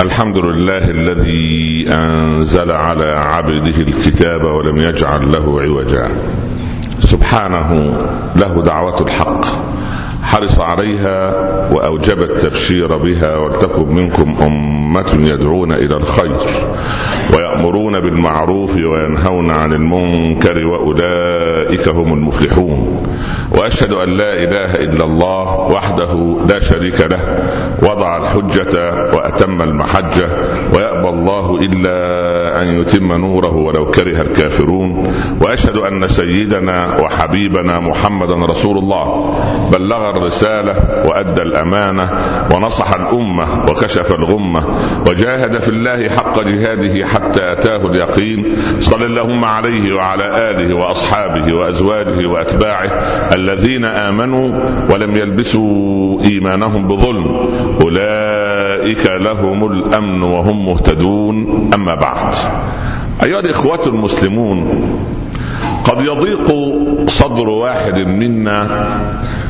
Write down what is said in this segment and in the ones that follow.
الحمد لله الذي أنزل على عبده الكتاب ولم يجعل له عوجا. سبحانه له دعوة الحق. حرص عليها واوجب التبشير بها ولتكن منكم أمة يدعون إلى الخير ويأمرون بالمعروف وينهون عن المنكر وأولئك هم المفلحون وأشهد أن لا إله إلا الله وحده لا شريك له وضع الحجة وأتم المحجة ويأبى الله إلا أن يتم نوره ولو كره الكافرون وأشهد أن سيدنا وحبيبنا محمدا رسول الله بلغ الرسالة وأدى الأمانة ونصح الأمة وكشف الغمة وجاهد في الله حق جهاده حتى أتاه اليقين صلى اللهم عليه وعلى آله وأصحابه وأزواجه وأتباعه الذين آمنوا ولم يلبسوا إيمانهم بظلم أولئك لهم الأمن وهم مهتدون أما بعد أيها الإخوة المسلمون قد يضيق صدر واحد منا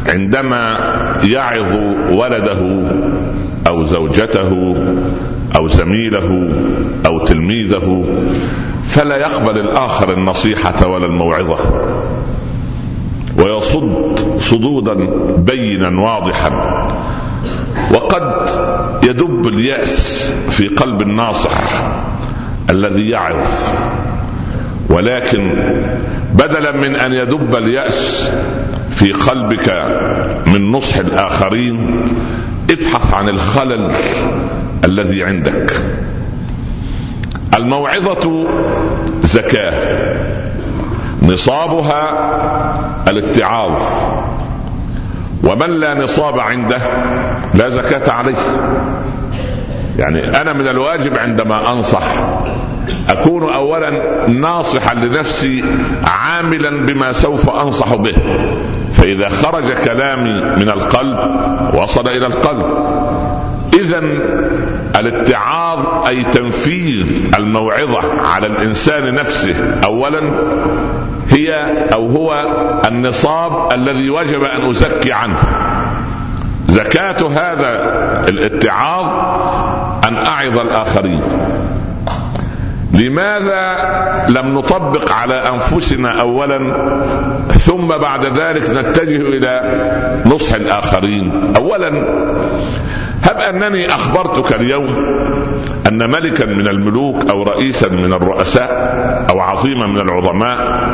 عندما يعظ ولده أو زوجته أو زميله أو تلميذه فلا يقبل الآخر النصيحة ولا الموعظة. ويصد صدودا بينا واضحا. وقد يدب اليأس في قلب الناصح الذي يعظ. ولكن بدلا من أن يدب اليأس في قلبك من نصح الآخرين ابحث عن الخلل الذي عندك. الموعظة زكاة نصابها الاتعاظ. ومن لا نصاب عنده لا زكاة عليه. يعني أنا من الواجب عندما أنصح أكون اولا ناصحا لنفسي عاملا بما سوف أنصح به. فإذا خرج كلامي من القلب وصل إلى القلب. اذا الاتعاظ أي تنفيذ الموعظة على الإنسان نفسه اولا هي أو هو النصاب الذي وجب أن أزكي عنه. زكاة هذا الاتعاظ أن أعظ الآخرين. لماذا لم نطبق على أنفسنا اولا ثم بعد ذلك نتجه إلى نصح الآخرين؟ اولا هب أنني أخبرتك اليوم أن ملكا من الملوك أو رئيسا من الرؤساء أو عظيما من العظماء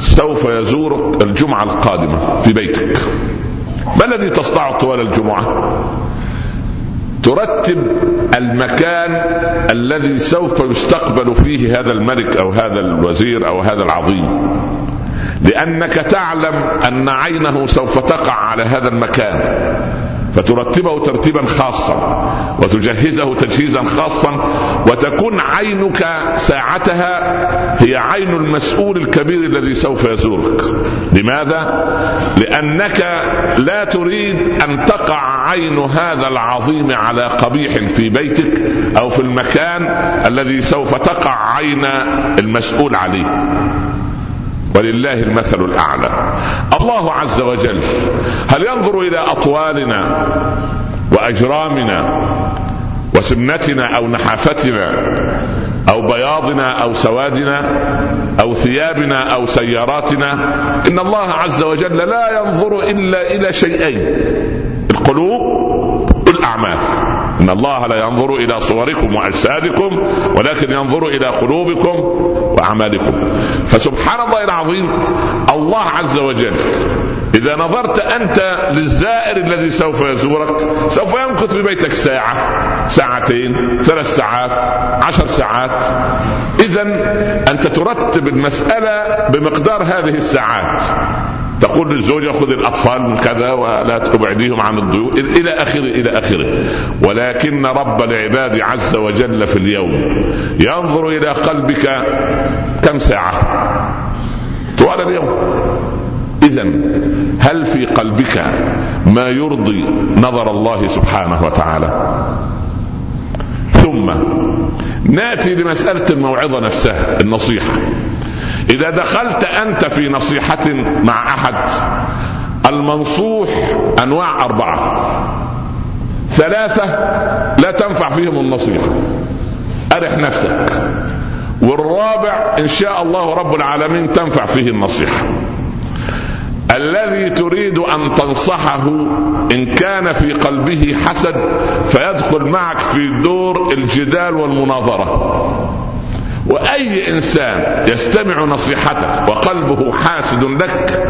سوف يزورك الجمعة القادمة في بيتك. ما الذي تصنعه طوال الجمعة؟ ترتب المكان الذي سوف يستقبل فيه هذا الملك أو هذا الوزير أو هذا العظيم. لأنك تعلم أن عينه سوف تقع على هذا المكان. فترتبه ترتيبا خاصا وتجهزه تجهيزا خاصا وتكون عينك ساعتها هي عين المسؤول الكبير الذي سوف يزورك. لماذا؟ لأنك لا تريد أن تقع عين هذا العظيم على قبيح في بيتك أو في المكان الذي سوف تقع عين المسؤول عليه. ولله المثل الأعلى. الله عز وجل هل ينظر إلى أطوالنا وأجرامنا وسمنتنا أو نحافتنا أو بياضنا أو سوادنا أو ثيابنا أو سياراتنا؟ إن الله عز وجل لا ينظر إلا إلى شيئين القلوب والأعمال. إن الله لا ينظر إلى صوركم وأجسادكم ولكن ينظر إلى قلوبكم واعمالكم فسبحان الله العظيم الله عز وجل إذا نظرت أنت للزائر الذي سوف يزورك سوف يمكث في بيتك ساعة ساعتين ثلاث ساعات عشر ساعات. إذا أنت ترتب المسألة بمقدار هذه الساعات. تقول للزوجة خذ الأطفال من كذا ولا تبعديهم عن الضيوف إلى آخره إلى آخره. ولكن رب العباد عز وجل في اليوم ينظر إلى قلبك كم ساعة؟ طوال اليوم. إذا هل في قلبك ما يرضي نظر الله سبحانه وتعالى؟ ثم ناتي لمسألة الموعظة نفسها النصيحة. إذا دخلت أنت في نصيحة مع أحد المنصوح أنواع أربعة. ثلاثة لا تنفع فيهم النصيحة. أرح نفسك. والرابع إن شاء الله رب العالمين تنفع فيه النصيحة. الذي تريد أن تنصحه إن كان في قلبه حسد فيدخل معك في دور الجدال والمناظرة. وأي إنسان يستمع نصيحتك وقلبه حاسد لك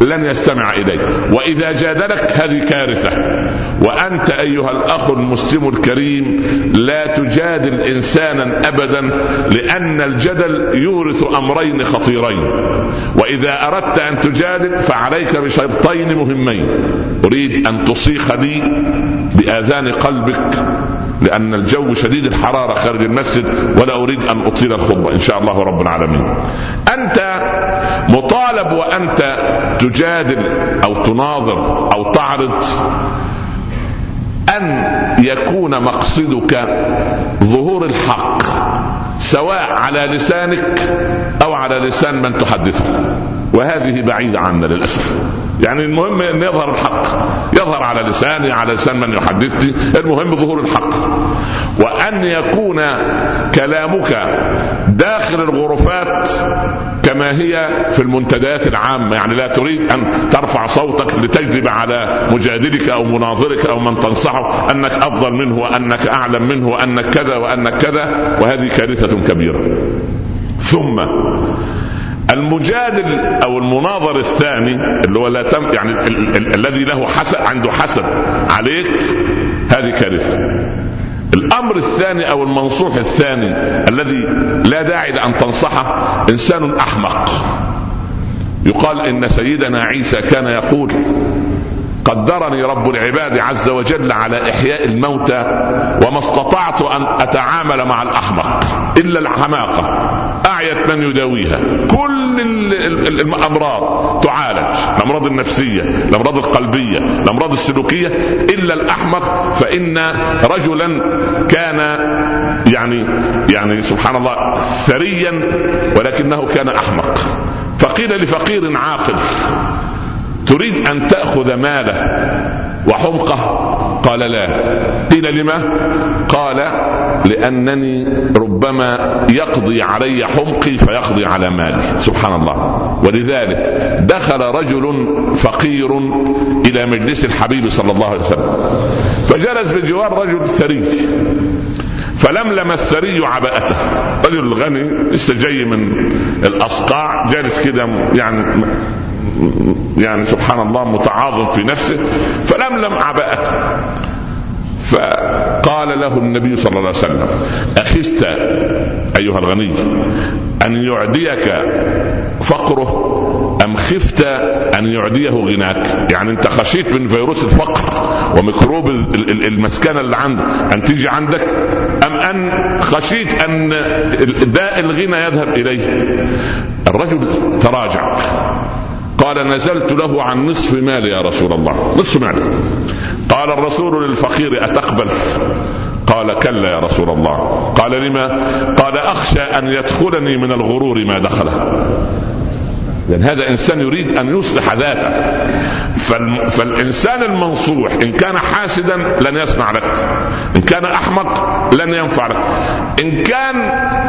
لن يستمع إليك. وإذا جادلك هذه كارثة. وأنت أيها الأخ المسلم الكريم لا تجادل إنسانا ابدا لأن الجدل يورث أمرين خطيرين. وإذا أردت أن تجادل فعليك بشرطين مهمين. أريد أن تصيخ لي بآذان قلبك لأن الجو شديد الحرارة خارج المسجد ولا أريد أن أطيل الخطبة إن شاء الله رب العالمين. أنت مطالب وأنت تجادل أو تناظر أو تعرض أن يكون مقصدك ظهور الحق سواء على لسانك أو على لسان من تحدثه. وهذه بعيدة عنا للأسف. يعني المهم أن يظهر الحق. يظهر على لساني على لسان من يحدثني. المهم ظهور الحق. وأن يكون كلامك داخل الغرفات كما هي في المنتديات العامة. يعني لا تريد أن ترفع صوتك لتجذب على مجادلك أو مناظرك أو من تنصحه أنك أفضل منه وأنك أعلم منه وأنك كذا وأنك كذا وهذه كارثة كبيرة. ثم المجادل أو المناظر الثاني اللي هو لا تم يعني ال- ال- الذي له حسد عنده حسد عليك هذه كارثة. الأمر الثاني أو المنصوح الثاني الذي لا داعي لأن تنصحه إنسان أحمق. يقال إن سيدنا عيسى كان يقول قدرني رب العباد عز وجل على إحياء الموتى وما استطعت أن أتعامل مع الأحمق إلا الحماقه اعيت من يداويها. كل الأمراض تعالج. الأمراض النفسية الأمراض القلبية الأمراض السلوكية. إلا الأحمق فإن رجلا كان يعني يعني سبحان الله ثريا ولكنه كان أحمق. فقيل لفقير عاقل تريد أن تأخذ ماله وحمقه؟ قال لا. قيل لما؟ قال لأنني ربما يقضي علي حمقي فيقضي على مالي. سبحان الله. ولذلك دخل رجل فقير إلى مجلس الحبيب صلى الله عليه وسلم. فجلس بجوار رجل ثري. فلملم الثري عباءته. رجل غني لسه جاي من الأصقاع جالس كده يعني يعني سبحان الله متعاظم في نفسه. فلملم عباءته. فقال له النبي صلى الله عليه وسلم أخست أيها الغني أن يعديك فقره أم خفت أن يعديه غناك؟ يعني أنت خشيت من فيروس الفقر وميكروب المسكنة اللي عنده أن تيجي عندك؟ أم أن خشيت أن داء الغنى يذهب إليه؟ الرجل تراجع. قال نزلت له عن نصف مالي يا رسول الله. نصف مالي قال الرسول للفقير أتقبل؟ قال كلا يا رسول الله. قال لما؟ قال أخشى أن يدخلني من الغرور ما دخله. لأن هذا إنسان يريد أن يصلح ذاته فالإنسان المنصوح إن كان حاسدا لن يصنع لك. إن كان أحمق لن ينفع لك. إن كان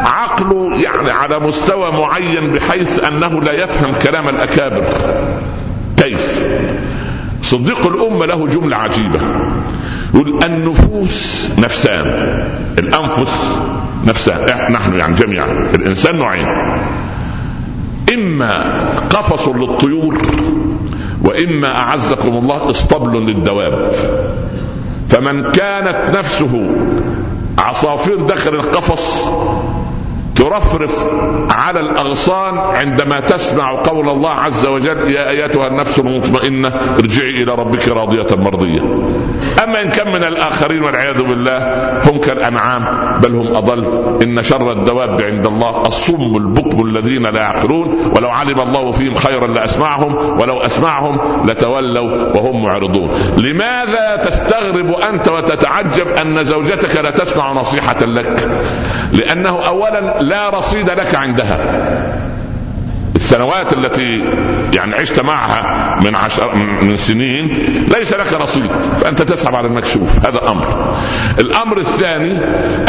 عقله يعني على مستوى معين بحيث أنه لا يفهم كلام الأكابر. كيف؟ صديق الأمة له جملة عجيبة. يقول النفوس نفسان الأنفس نفسان. نحن يعني جميعا الإنسان نوعين. إما قفص للطيور وإما أعزكم الله اسطبل للدواب. فمن كانت نفسه عصافير داخل القفص ترفرف على الأغصان عندما تسمع قول الله عز وجل يا أيتها النفس المطمئنة ارجعي إلى ربك راضية مرضية. أما إن كان من الآخرين والعياذ بالله هم كالأنعام بل هم أضل إن شر الدواب عند الله الصم البكم الذين لا يعقلون ولو علم الله فيهم خيرا لأسمعهم ولو أسمعهم لتولوا وهم معرضون. لماذا تستغرب أنت وتتعجب أن زوجتك لا تسمع نصيحة لك؟ لأنه اولا لا رصيد لك عندها. السنوات التي يعني عشت معها من عشر من سنين ليس لك رصيد فأنت تسحب على المكشوف هذا أمر. الأمر الثاني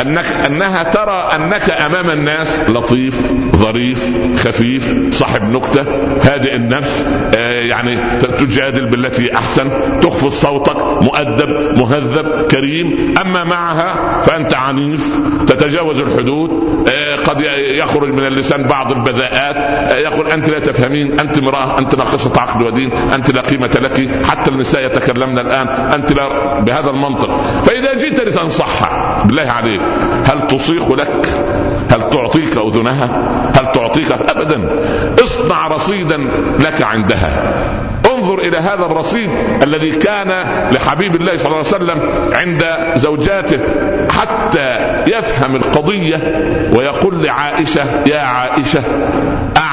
أنك أنها ترى أنك أمام الناس لطيف ظريف خفيف صاحب نكتة هادئ النفس آه يعني تجادل بالتي أحسن تخفض صوتك مؤدب مهذب كريم. أما معها فأنت عنيف تتجاوز الحدود آه قد يخرج من اللسان بعض البذاءات آه يقول أنت لا تفهمين أنت امرأة أنت ناقصة عقل ودين أنت لا قيمة لك حتى النساء يتكلمن الآن أنت لا بهذا المنطق. فإذا جئت لتنصحها بالله عليك هل تصيخ لك؟ هل تعطيك أذنها؟ هل تعطيك؟ ابدا. اصنع رصيدا لك عندها. انظر إلى هذا الرصيد الذي كان لحبيب الله صلى الله عليه وسلم عند زوجاته حتى يفهم القضية ويقول لعائشة يا عائشة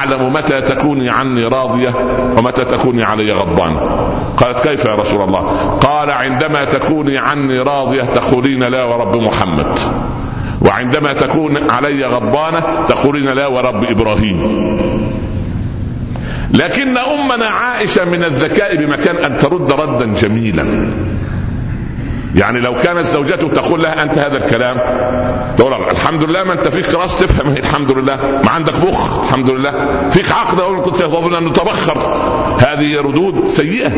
أعلم متى تكوني عني راضية ومتى تكوني علي غضبانه قالت كيف يا رسول الله؟ قال عندما تكوني عني راضية تقولين لا ورب محمد. وعندما تكون علي غضبانة تقولين لا ورب إبراهيم. لكن أمنا عائشة من الذكاء بمكان أن ترد ردا جميلا. يعني لو كانت زوجته تقول لها أنت هذا الكلام تقول الحمد لله ما أنت فيك راس تفهم. الحمد لله. ما عندك مخ الحمد لله. فيك عقل أقول كنت تظن ان تبخر. هذه ردود سيئة.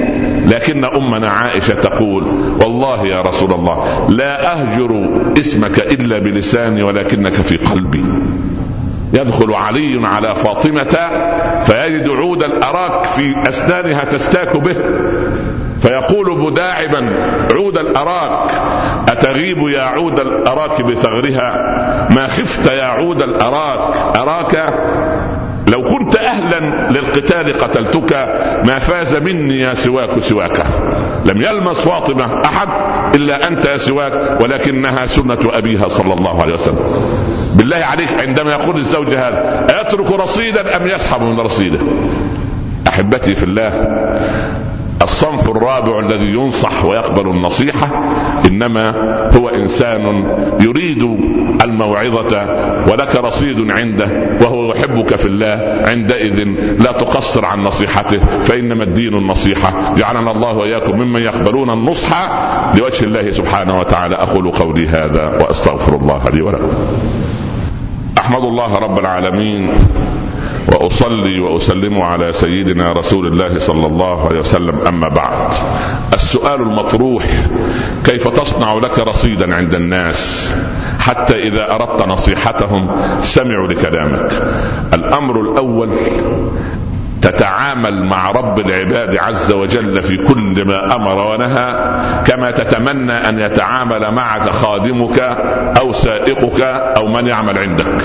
لكن أمنا عائشة تقول والله يا رسول الله لا أهجر اسمك إلا بلساني ولكنك في قلبي. يدخل علي على فاطمة فيجد عود الأراك في أسنانها تستاك به. فيقول مداعبا عود الأراك. أتغيب يا عود الأراك بثغرها؟ ما خفت يا عود الأراك؟ أراك؟ لو كنت أهلا للقتال قتلتك ما فاز مني يا سواك سواك. لم يلمس فاطمة أحد إلا أنت يا سواك ولكنها سنة أبيها صلى الله عليه وسلم. بالله عليك عندما يقول الزوج هذا أيترك رصيدا أم يسحب من رصيده؟ أحبتي في الله الصنف الرابع الذي ينصح ويقبل النصيحة إنما هو إنسان يريد الموعظة ولك رصيد عنده وهو يحبك في الله عندئذ لا تقصر عن نصيحته فإنما الدين النصيحة. جعلنا الله وإياكم ممن يقبلون النصح لوجه الله سبحانه وتعالى. أقول قولي هذا وأستغفر الله لي ولكم. أحمد الله رب العالمين. وأصلي وأسلم على سيدنا رسول الله صلى الله عليه وسلم. أما بعد السؤال المطروح كيف تصنع لك رصيدا عند الناس حتى إذا أردت نصيحتهم سمعوا لكلامك؟ الأمر الأول تتعامل مع رب العباد عز وجل في كل ما أمر ونهى كما تتمنى أن يتعامل معك خادمك أو سائقك أو من يعمل عندك.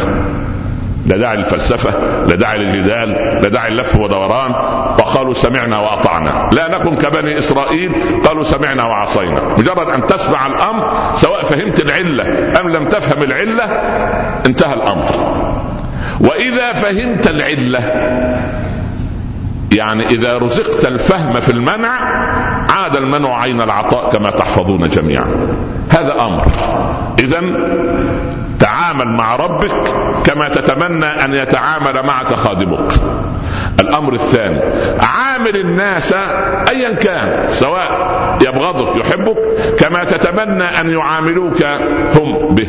لا داعي للفلسفة لا داعي للجدال لا داعي اللف ودوران. وقالوا سمعنا وأطعنا. لا نكن كبني إسرائيل قالوا سمعنا وعصينا. مجرد أن تسمع الأمر سواء فهمت العلة أم لم تفهم العلة انتهى الأمر. وإذا فهمت العلة يعني إذا رزقت الفهم في المنع عاد المنع عين العطاء كما تحفظون جميعا. هذا أمر. إذا تعامل مع ربك كما تتمنى أن يتعامل معك خادمك. الأمر الثاني عامل الناس أيا كان سواء يبغضك يحبك كما تتمنى أن يعاملوك هم به.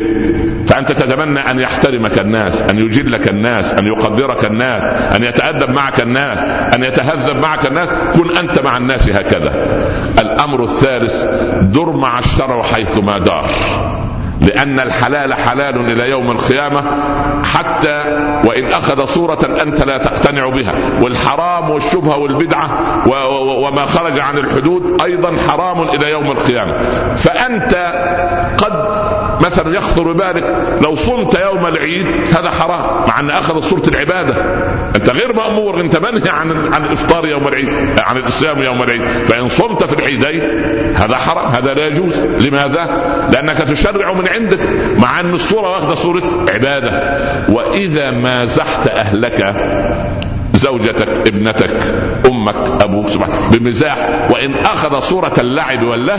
فأنت تتمنى أن يحترمك الناس أن يجلك الناس أن يقدرك الناس أن يتأدب معك الناس أن يتهذب معك الناس. كن أنت مع الناس هكذا. الأمر الثالث در مع الشرع حيثما دار. لأن الحلال حلال إلى يوم القيامة حتى وإن أخذ صورة أنت لا تقتنع بها. والحرام والشبهة والبدعة وما خرج عن الحدود أيضا حرام إلى يوم القيامة. فأنت قد مثلا يخطر ببالك لو صمت يوم العيد هذا حرام مع أن أخذ صورة العبادة. أنت غير مأمور أنت منهي عن عن الإفطار يوم العيد عن الصيام يوم العيد. فإن صمت في العيدين هذا حرام هذا لا يجوز. لماذا؟ لأنك تشرع من عندك مع إن الصورة واخدة صورة عبادة. وإذا ما زحت أهلك زوجتك ابنتك أمك أبوك سبحانه بمزاح. وإن أخذ صورة اللعب والله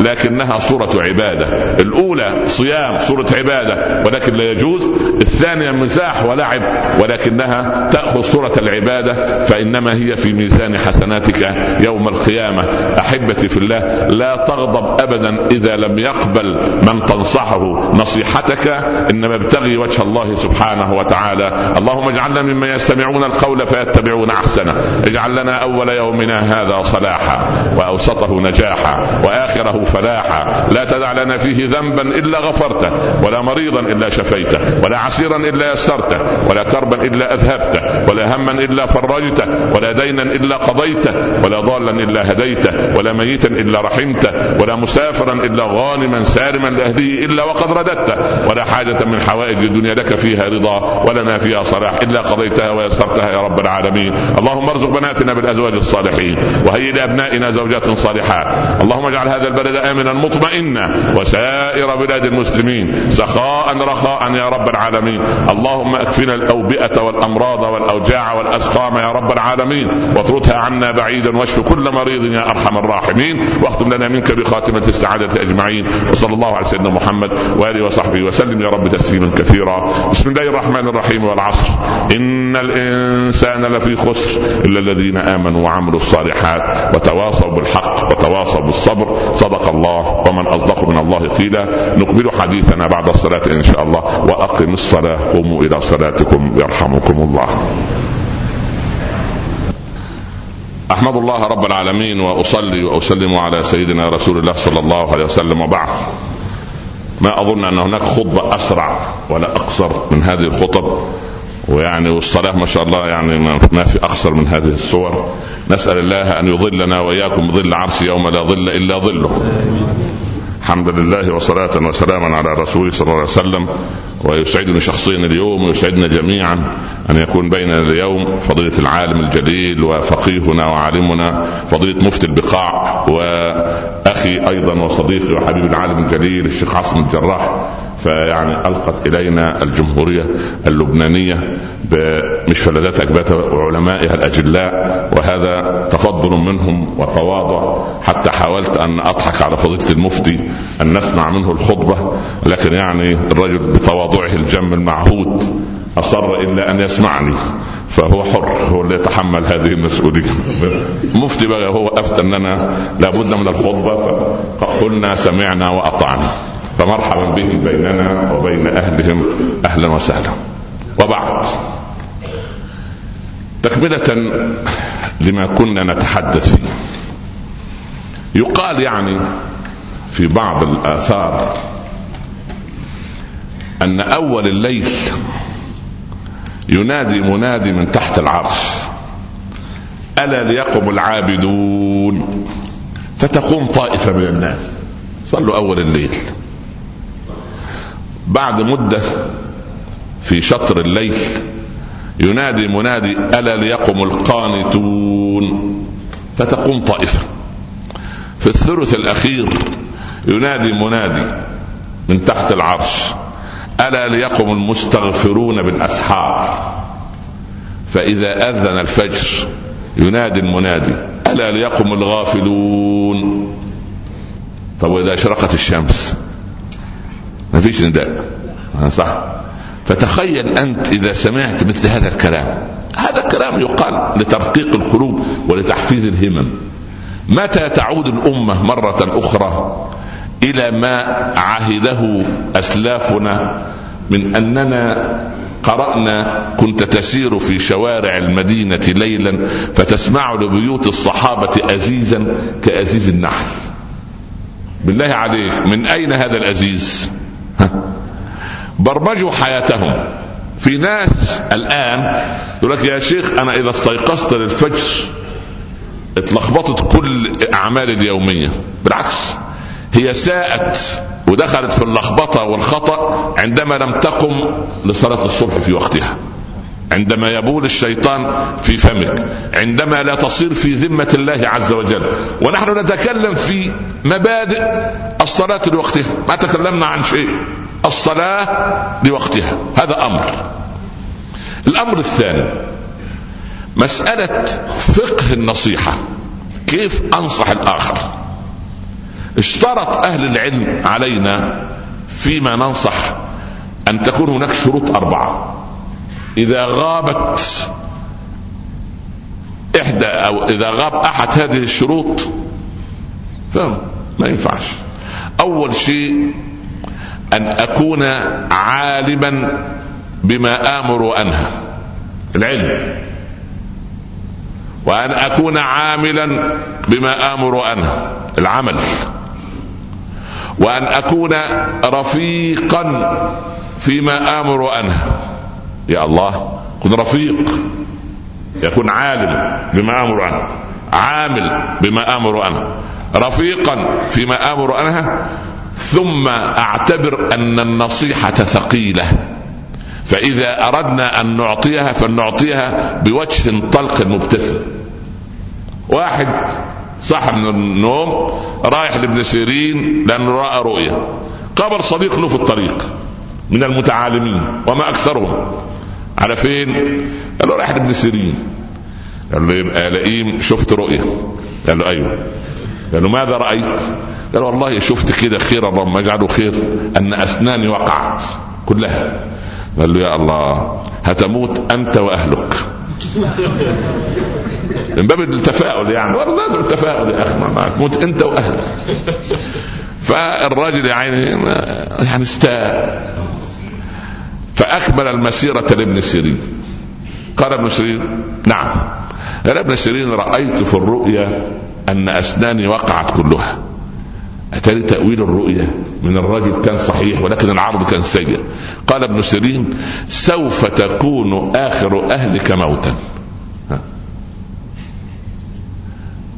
لكنها صورة عبادة. الأولى صيام صورة عبادة. ولكن لا يجوز. الثانية مزاح ولعب. ولكنها تأخذ صورة العبادة. فإنما هي في ميزان حسناتك يوم القيامة. أحبتي في الله لا تغضب ابدا إذا لم يقبل من تنصحه. نصيحتك إنما ابتغي وجه الله سبحانه وتعالى. اللهم اجعلنا ممن يستمعون القول فيتبعون أحسنه. اجعل لنا أول يومنا هذا صلاحا وأوسطه نجاحا وآخره فلاحا. لا تدع لنا فيه ذنبا إلا غفرته ولا مريضا إلا شفيته ولا عسيرا إلا يسرته ولا كربا إلا أذهبته ولا هما إلا فرجته ولا دينا إلا قضيته ولا ضالا إلا هديته ولا ميتا إلا رحمته ولا مسافرا إلا غانما سارما لأهله إلا وقد رددته ولا حاجة من حوائج الدنيا لك فيها رضا ولنا فيها صلاح إلا قضيتها ويسرتها يا رب العالمين. اللهم ارزق بناتنا بالازواج الصالحين وهيئ لابنائنا زوجات صالحات. اللهم اجعل هذا البلد آمنا مطمئنا وسائر بلاد المسلمين سخاء رخاء يا رب العالمين. اللهم اكفنا الأوبئة والأمراض والأوجاع والأسقام يا رب العالمين. واطردها عنا بعيدا واشف كل مريض يا أرحم الراحمين. واختم لنا منك بخاتمة السعادة أجمعين. وصلى الله على سيدنا محمد وآله وصحبه وسلم يا رب تسليما كثيرا. بسم الله الرحمن الرحيم والعصر. إن الإنسان لفي خسر إلا الذين آمنوا وعملوا الصالحات وتواصوا بالحق وتواصوا بالصبر. صدق الله ومن أصدق من الله قيلا. نكمل حديثنا بعد الصلاة إن شاء الله وأقم الصلاة. قوموا إلى صلاتكم يرحمكم الله. أحمد الله رب العالمين وأصلي وأسلم على سيدنا رسول الله صلى الله عليه وسلم وبعد. ما أظن أن هناك خطبة أسرع ولا أقصر من هذه الخطب. ويعني والصلاة ما شاء الله يعني ما في أقصر من هذه الصور. نسأل الله أن يظلنا وإياكم ظل عرش يوم لا ظل إلا ظله. الحمد لله وصلاة وسلاما على رسوله صلى الله عليه وسلم. ويسعدني شخصيا اليوم ويسعدنا جميعا أن يكون بيننا اليوم فضيلة العالم الجليل وفقيهنا وعالمنا فضيلة مفتي البقاع واخي أيضا وصديقي وحبيب العالم الجليل الشيخ عاصم الجراح فيعني ألقت إلينا الجمهورية اللبنانية مش فلذات اكباتها وعلمائها الأجلاء وهذا تفضل منهم وتواضع. حتى حاولت أن أضحك على فضيلة المفتي أن نسمع منه الخطبة لكن يعني الرجل بتواضعه الجم المعهود أصر إلا أن يسمعني. فهو حر هو اللي يتحمل هذه المسؤولية. مفتي بقى هو أفتى أننا لابد من الخطبة فقلنا سمعنا وأطعنا. فمرحبا بهم بيننا وبين أهلهم أهلا وسهلا. وبعد تكملة لما كنا نتحدث فيه. يقال يعني في بعض الآثار أن أول الليل ينادي منادي من تحت العرش. ألا ليقم العابدون؟ فتقوم طائفة من الناس. صلوا أول الليل. بعد مدة في شطر الليل ينادي منادي ألا ليقم القانتون؟ فتقوم طائفة. في الثلث الأخير ينادي منادي من تحت العرش. ألا ليقم المستغفرون بالأسحار؟ فإذا أذن الفجر ينادي المنادي ألا ليقم الغافلون؟ طب وإذا أشرقت الشمس؟ ما فيش نداء. صح. فتخيل أنت إذا سمعت مثل هذا الكلام. هذا الكلام يقال لترقيق القلوب ولتحفيز الهمم. متى تعود الأمة مرة أخرى إلى ما عهده أسلافنا من أننا قرأنا كنت تسير في شوارع المدينة ليلا فتسمع لبيوت الصحابة ازيزا كأزيز النحل. بالله عليك من أين هذا الأزيز؟ برمجوا حياتهم. في ناس الآن يقول لك يا شيخ أنا إذا استيقظت للفجر اتلخبطت كل أعمالي اليومية. بالعكس هي ساءت ودخلت في اللخبطة والخطأ عندما لم تقم لصلاة الصبح في وقتها. عندما يبول الشيطان في فمك. عندما لا تصير في ذمة الله عز وجل. ونحن نتكلم في مبادئ الصلاة لوقتها. ما تكلمنا عن شيء. الصلاة لوقتها. هذا أمر. الأمر الثاني. مسألة فقه النصيحة. كيف أنصح الآخر؟ اشترط أهل العلم علينا فيما ننصح أن تكون هناك شروط أربعة. إذا غابت إحدى أو إذا غاب أحد هذه الشروط ما ينفعش. أول شيء أن أكون عالما بما آمر وأنهى العلم. وأن أكون عاملا بما آمر وأنهى العمل. وأن أكون رفيقا فيما آمر وأنهى. يا الله كن رفيق. يكون عالم بما آمر عنه عامل بما آمر عنه رفيقا فيما آمر عنها ثم أعتبر أن النصيحة ثقيلة. فإذا أردنا أن نعطيها فلنعطيها بوجه طلق مبتسم. واحد صح من النوم رايح لابن سيرين لأنه رأى رؤيا قابل صديق له في الطريق من المتعالمين وما أكثرهم. على فين؟ قال له رايح لابن سيرين. قال له يبقى لئيم شفت رؤيا قال له أيوه. قال له ماذا رأيت؟ قال والله شفت كده خير اللهم اجعله خير أن أسناني وقعت كلها. قال له يا الله هتموت أنت وأهلك. من باب التفاؤل يعني. والله لازم التفاؤل يا أخي تموت أنت وأهلك. فالراجل يا عيني يعني استاء. فأكمل المسيرة لابن سيرين. قال ابن سيرين نعم. قال ابن سيرين رأيت في الرؤيا أن أسناني وقعت كلها. أتاري تأويل الرؤيا؟ من الرجل كان صحيح ولكن العرض كان سيء. قال ابن سيرين سوف تكون آخر أهلك موتا.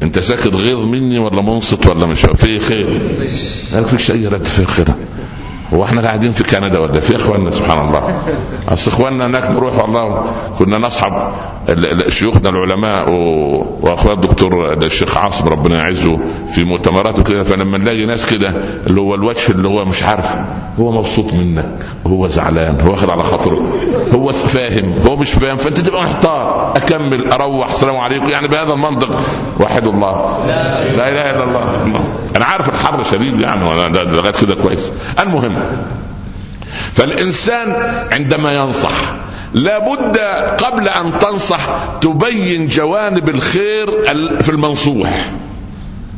انت ساكت غيظ مني ولا منصت ولا مش في خير. قال فيش أي رد في خير هو إحنا قاعدين في كندا ولا في إخواننا سبحان الله. أصل إخواننا هناك نروح والله. كنا نصحب شيوخنا العلماء واخويا الدكتور الشيخ عاصم ربنا يعزه في مؤتمرات وكده فلما نلاقي ناس كده اللي هو الوجه اللي هو مش عارف هو مبسوط منك. وهو زعلان هو واخد على خاطره. هو فاهم هو مش فاهم. فأنت تبقى محتار. أكمل أروح. السلام عليكم. يعني بهذا المنطق. وحد الله. لا إله إلا الله. أنا عارف الحر شديد يعني لغاية كده كويس. المهم فالإنسان عندما ينصح لابد قبل أن تنصح تبين جوانب الخير في المنصوح.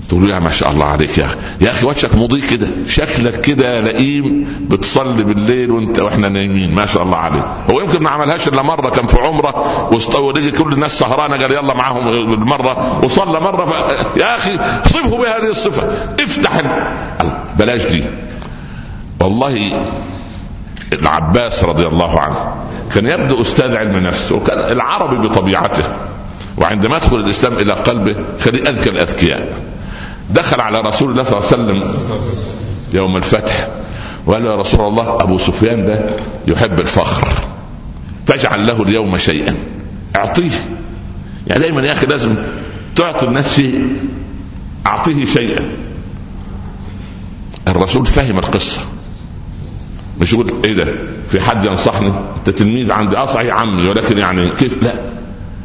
تقول يا ما شاء الله عليك يا أخي. يا أخي وجهك مضيء كده شكلك كده لئيم بتصلي بالليل وانت وإحنا نايمين ما شاء الله عليك. هو يمكن ما عملهاش إلا مرة كان في عمرة ولقي كل الناس سهرانة قال يلا معاهم المرة وصلى مرة ف... يا أخي صفه بهذه الصفة. افتح بلاش دي. والله العباس رضي الله عنه كان يبدو أستاذ علم نفس وكان العربي بطبيعته وعندما يدخل الإسلام إلى قلبه كان اذكى الأذكياء. دخل على رسول الله صلى الله عليه وسلم يوم الفتح وقال يا رسول الله أبو سفيان ده يحب الفخر فاجعل له اليوم شيئا أعطيه. يعني دايما يا أخي لازم تعطي الناس شيء أعطيه شيئا. الرسول فهم القصة. مش يقول إيه ده؟ في حد ينصحني؟ انت تلميذ عندي. آه صحيح عمي ولكن يعني كيف؟ لا.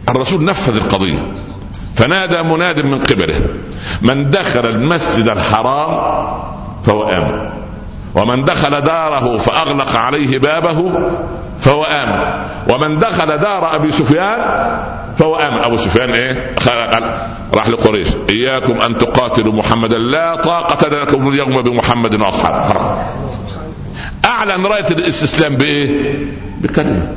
الرسول نفذ القضية. فنادى مناد من قبله. من دخل المسجد الحرام فهو آمن. ومن دخل داره فأغلق عليه بابه فهو آمن. ومن دخل دار أبي سفيان فهو آمن. أبو سفيان إيه؟ راح لقريش. إياكم أن تقاتلوا محمدا. لا طاقة لكم اليوم بمحمد وأصحابه. أعلن راية الاستسلام بإيه؟ بكلمة.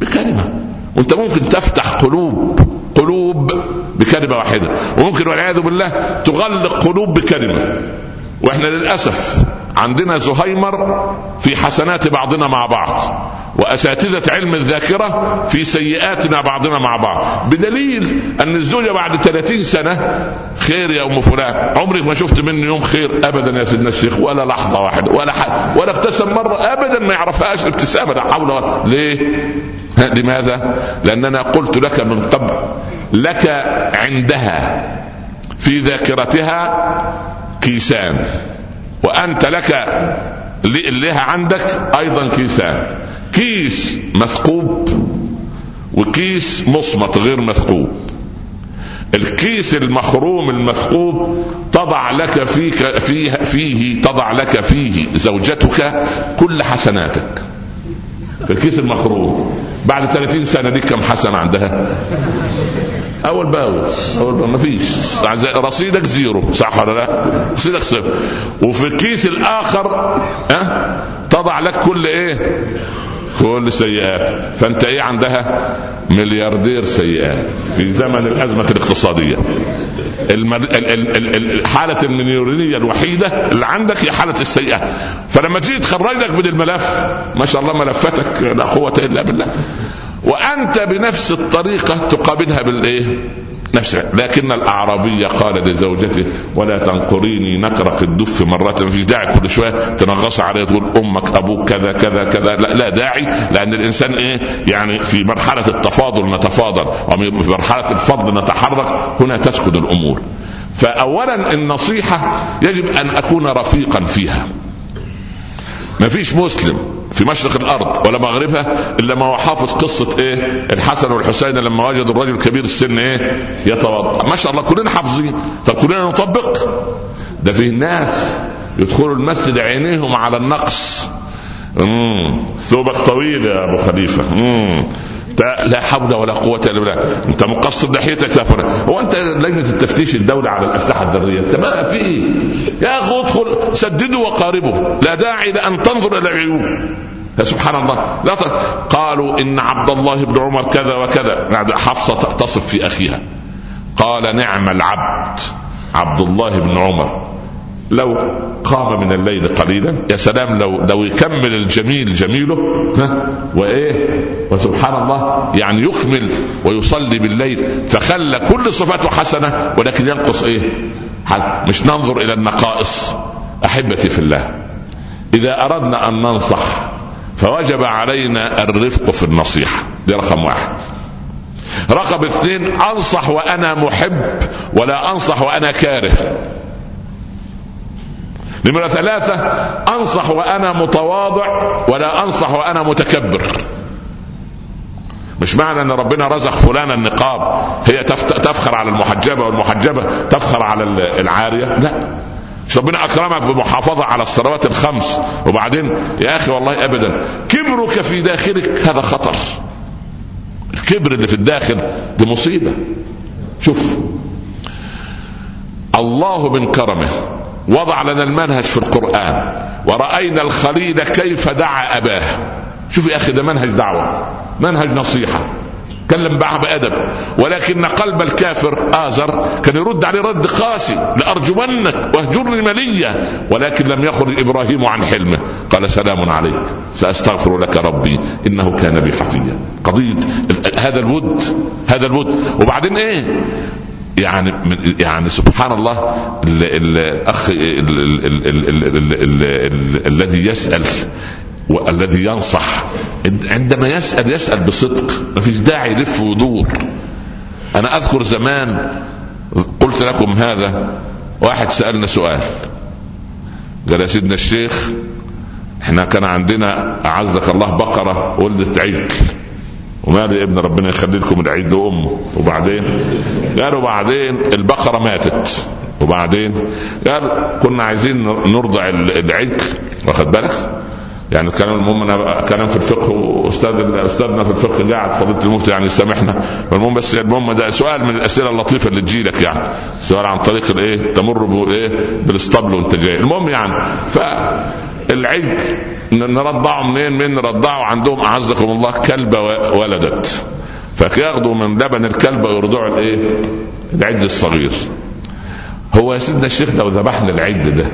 بكلمة. وأنت ممكن تفتح قلوب قلوب بكلمة واحدة. وممكن والعياذ بالله تغلق قلوب بكلمة. وإحنا للأسف عندنا زهيمر في حسنات بعضنا مع بعض وأساتذة علم الذاكرة في سيئاتنا بعضنا مع بعض بدليل أن الزوجة بعد 30 سنة خير يا أم فلان عمرك ما شفت مني يوم خير ابدا يا سيدنا الشيخ ولا لحظة واحدة ولا حد ولا ابتسم مرة ابدا ما يعرفهاش ابتسامة لا حول ولا ليه؟ لماذا؟ لأننا قلت لك من قبل لك عندها في ذاكرتها كيسان وأنت لك لها عندك أيضا كيسان. كيس مثقوب وكيس مصمت غير مثقوب الكيس المخروم المثقوب تضع لك فيك فيه, فيه تضع لك فيه زوجتك كل حسناتك. الكيس المخروم. بعد 30 سنة دي كم حسنة عندها؟ أول باول أول باول ما فيش. رصيدك زيرو. صح ولا لا؟ رصيدك صفر. وفي الكيس الآخر أه؟ تضع لك كل إيه؟ كل سيئات. فأنت إيه عندها؟ ملياردير سيئات. في زمن الأزمة الاقتصادية. حالة المليونية الوحيدة اللي عندك هي حالة السيئة. فلما تيجي تخرج لك من الملف ما شاء الله ملفاتك لا قوة إلا بالله. وأنت بنفس الطريقة تقابلها بالإيه؟ نفسها لكن الأعرابي قال لزوجته ولا تنقريني نقرق الدف ما فيش داعي كل شوية تنغص عليه تقول أمك أبوك كذا كذا كذا. لا, لا داعي لأن الإنسان إيه؟ يعني في مرحلة التفاضل نتفاضل وفي مرحلة الفضل نتحرك هنا تسكن الأمور. فأولا النصيحة يجب أن أكون رفيقا فيها. ما فيش مسلم في مشرق الأرض ولا مغربها إلا ما هو حافظ قصة إيه؟ الحسن والحسين لما وجدوا الرجل كبير السن إيه؟ يتوضأ. ما شاء الله كلنا حافظين. طب كلنا نطبق؟ ده في ناس يدخلوا المسجد عينيهم على النقص. ثوبك طويل يا أبو خليفة. مم. لا حول ولا قوة إلا بالله. أنت مقصر يا فلان هو أنت لجنة التفتيش الدولة على الأسلحة الذرية. أنت ما في. إيه؟ يا أخي ادخل سدده وقاربه لا داعي لأن تنظر إلى العيوب. يا سبحان الله. لا ت... قالوا إن عبد الله بن عمر كذا وكذا. حفصة تصف في أخيها. قال نعم العبد عبد الله بن عمر. لو قام من الليل قليلا يا سلام لو لو يكمل الجميل جميله ها وإيه وسبحان الله يعني يكمل ويصلي بالليل فخلى كل صفاته حسنة ولكن ينقص إيه؟ مش ننظر إلى النقائص. أحبتي في الله إذا أردنا أن ننصح فوجب علينا الرفق في النصيحة. دي رقم واحد. رقم اثنين أنصح وأنا محب ولا أنصح وأنا كاره. نمرة ثلاثة أنصح وأنا متواضع ولا أنصح وأنا متكبر. مش معنى إن ربنا رزق فلان النقاب هي تفخر على المحجبة والمحجبة تفخر على العارية؟ لا. مش ربنا أكرمك بمحافظة على الصلوات الخمس وبعدين يا أخي والله ابدا كبرك في داخلك هذا خطر. الكبر اللي في الداخل دي مصيبة. شوف الله من كرمه وضع لنا المنهج في القرآن. ورأينا الخليل كيف دعا أباه. شوف يا أخي ده منهج دعوة منهج نصيحة. كلم معه بأدب ولكن قلب الكافر آزر كان يرد عليه رد قاسي. لأرجمنك واهجرني مليا. ولكن لم يخرج إبراهيم عن حلمه. قال سلام عليك. سأستغفر لك ربي. إنه كان بي حفيا. قضية هذا الود هذا الود. وبعدين إيه؟ يعني يعني سبحان الله الاخ الذي يسأل والذي ينصح. عندما يسأل يسأل بصدق. ما فيش داعي يلف ويدور أنا أذكر زمان قلت لكم هذا واحد سألنا سؤال. قال يا سيدنا الشيخ إحنا كان عندنا أعزك الله بقرة ولدت عجل ومال يا ابن ربنا يخلي لكم العيد لأمه. وبعدين؟ قالوا بعدين البقرة ماتت. وبعدين؟ قال كنا عايزين نرضع العجل. واخد بالك؟ يعني كان المهم أنا كلام في الفقه واستاذ أستاذنا في الفقه قاعد فضيلة المفتي يعني يسامحنا المهم بس المهم ده سؤال من الأسئلة اللطيفة اللي تجيلك يعني. سؤال عن طريق الإيه؟ تمر بالايه بالاسطبل وانت جاي. المهم يعني فالعجل نرضعه منين؟ من نرضعه عندهم أعزكم الله كلبه ولدت. فياخذوا من لبن الكلبه ويرضعوا الإيه؟ العجل الصغير. هو يا سيدنا الشيخ لو ذبحنا العجل ده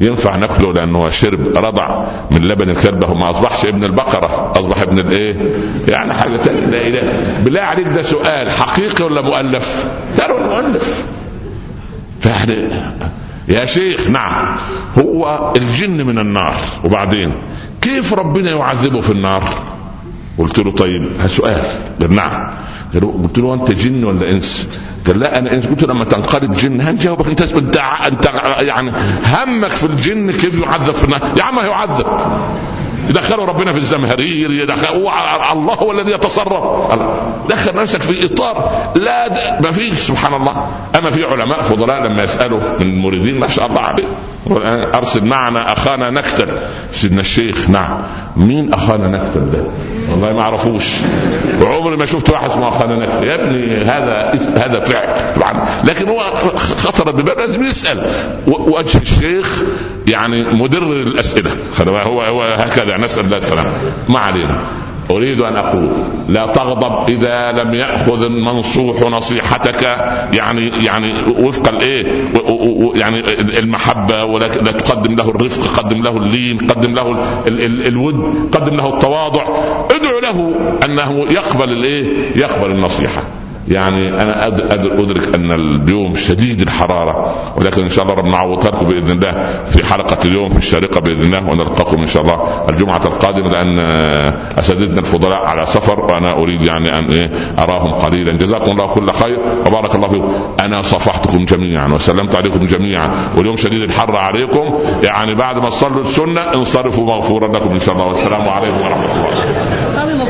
ينفع ناكله لأنه شرب رضع من لبن الكلبه وما أصبحش ابن البقرة أصبح ابن الإيه؟ يعني حاجة تانية. لا إله. بالله عليك ده سؤال حقيقي ولا مؤلف؟ ترى مؤلف فيعني يا شيخ نعم. هو الجن من النار. وبعدين كيف ربنا يعذبه في النار؟ قلت له طيب سؤال. قال نعم. قلت له أنت جن ولا إنس؟ قال لا أنا إنس. قلت له لما تنقلب جن هنجاوبك أنت أنت يعني همك في الجن كيف يعذب في النار؟ يا عم هيعذب يدخلوا ربنا في الزمهرير يدخل الله هو الذي يتصرف. دخل نفسك في إطار لا ما فيش سبحان الله. أما في علماء فضلاء لما يسألوا من المريدين ما شاء الله عليه. ارسل معنا أخانا نكتل. سيدنا الشيخ نعم. مين أخانا نكتل ده؟ والله ما أعرفوش. وعمري ما شفت واحد اسمه أخانا نكتل. يا ابني هذا هذا فعل طبعا. لكن هو خطر ببال. لازم يسأل. وجه الشيخ يعني مدر الأسئلة. هو هو هكذا. نسأل الله السلامة. ما علينا. أريد أن أقول لا تغضب إذا لم يأخذ المنصوح نصيحتك. يعني يعني وفق الإيه؟ يعني المحبة ولا تقدم له الرفق قدم له اللين قدم له ال ال الود قدم له التواضع. ادعو له أنه يقبل الإيه؟ يقبل النصيحة. يعني أنا أدرك أن اليوم شديد الحرارة ولكن إن شاء الله ربنا نعوضها بإذن الله في حلقة اليوم في الشارقه بإذن الله ونلقاكم إن شاء الله الجمعة القادمة لأن أساتذتنا الفضلاء على سفر وأنا أريد يعني أن إيه أراهم قليلا. جزاكم الله كل خير وبارك الله فيكم. أنا صفحتكم جميعا وسلمت عليكم جميعا. واليوم شديد الحر عليكم. يعني بعد ما تصلوا السنة انصرفوا مغفورا لكم إن شاء الله. والسلام عليكم ورحمة الله.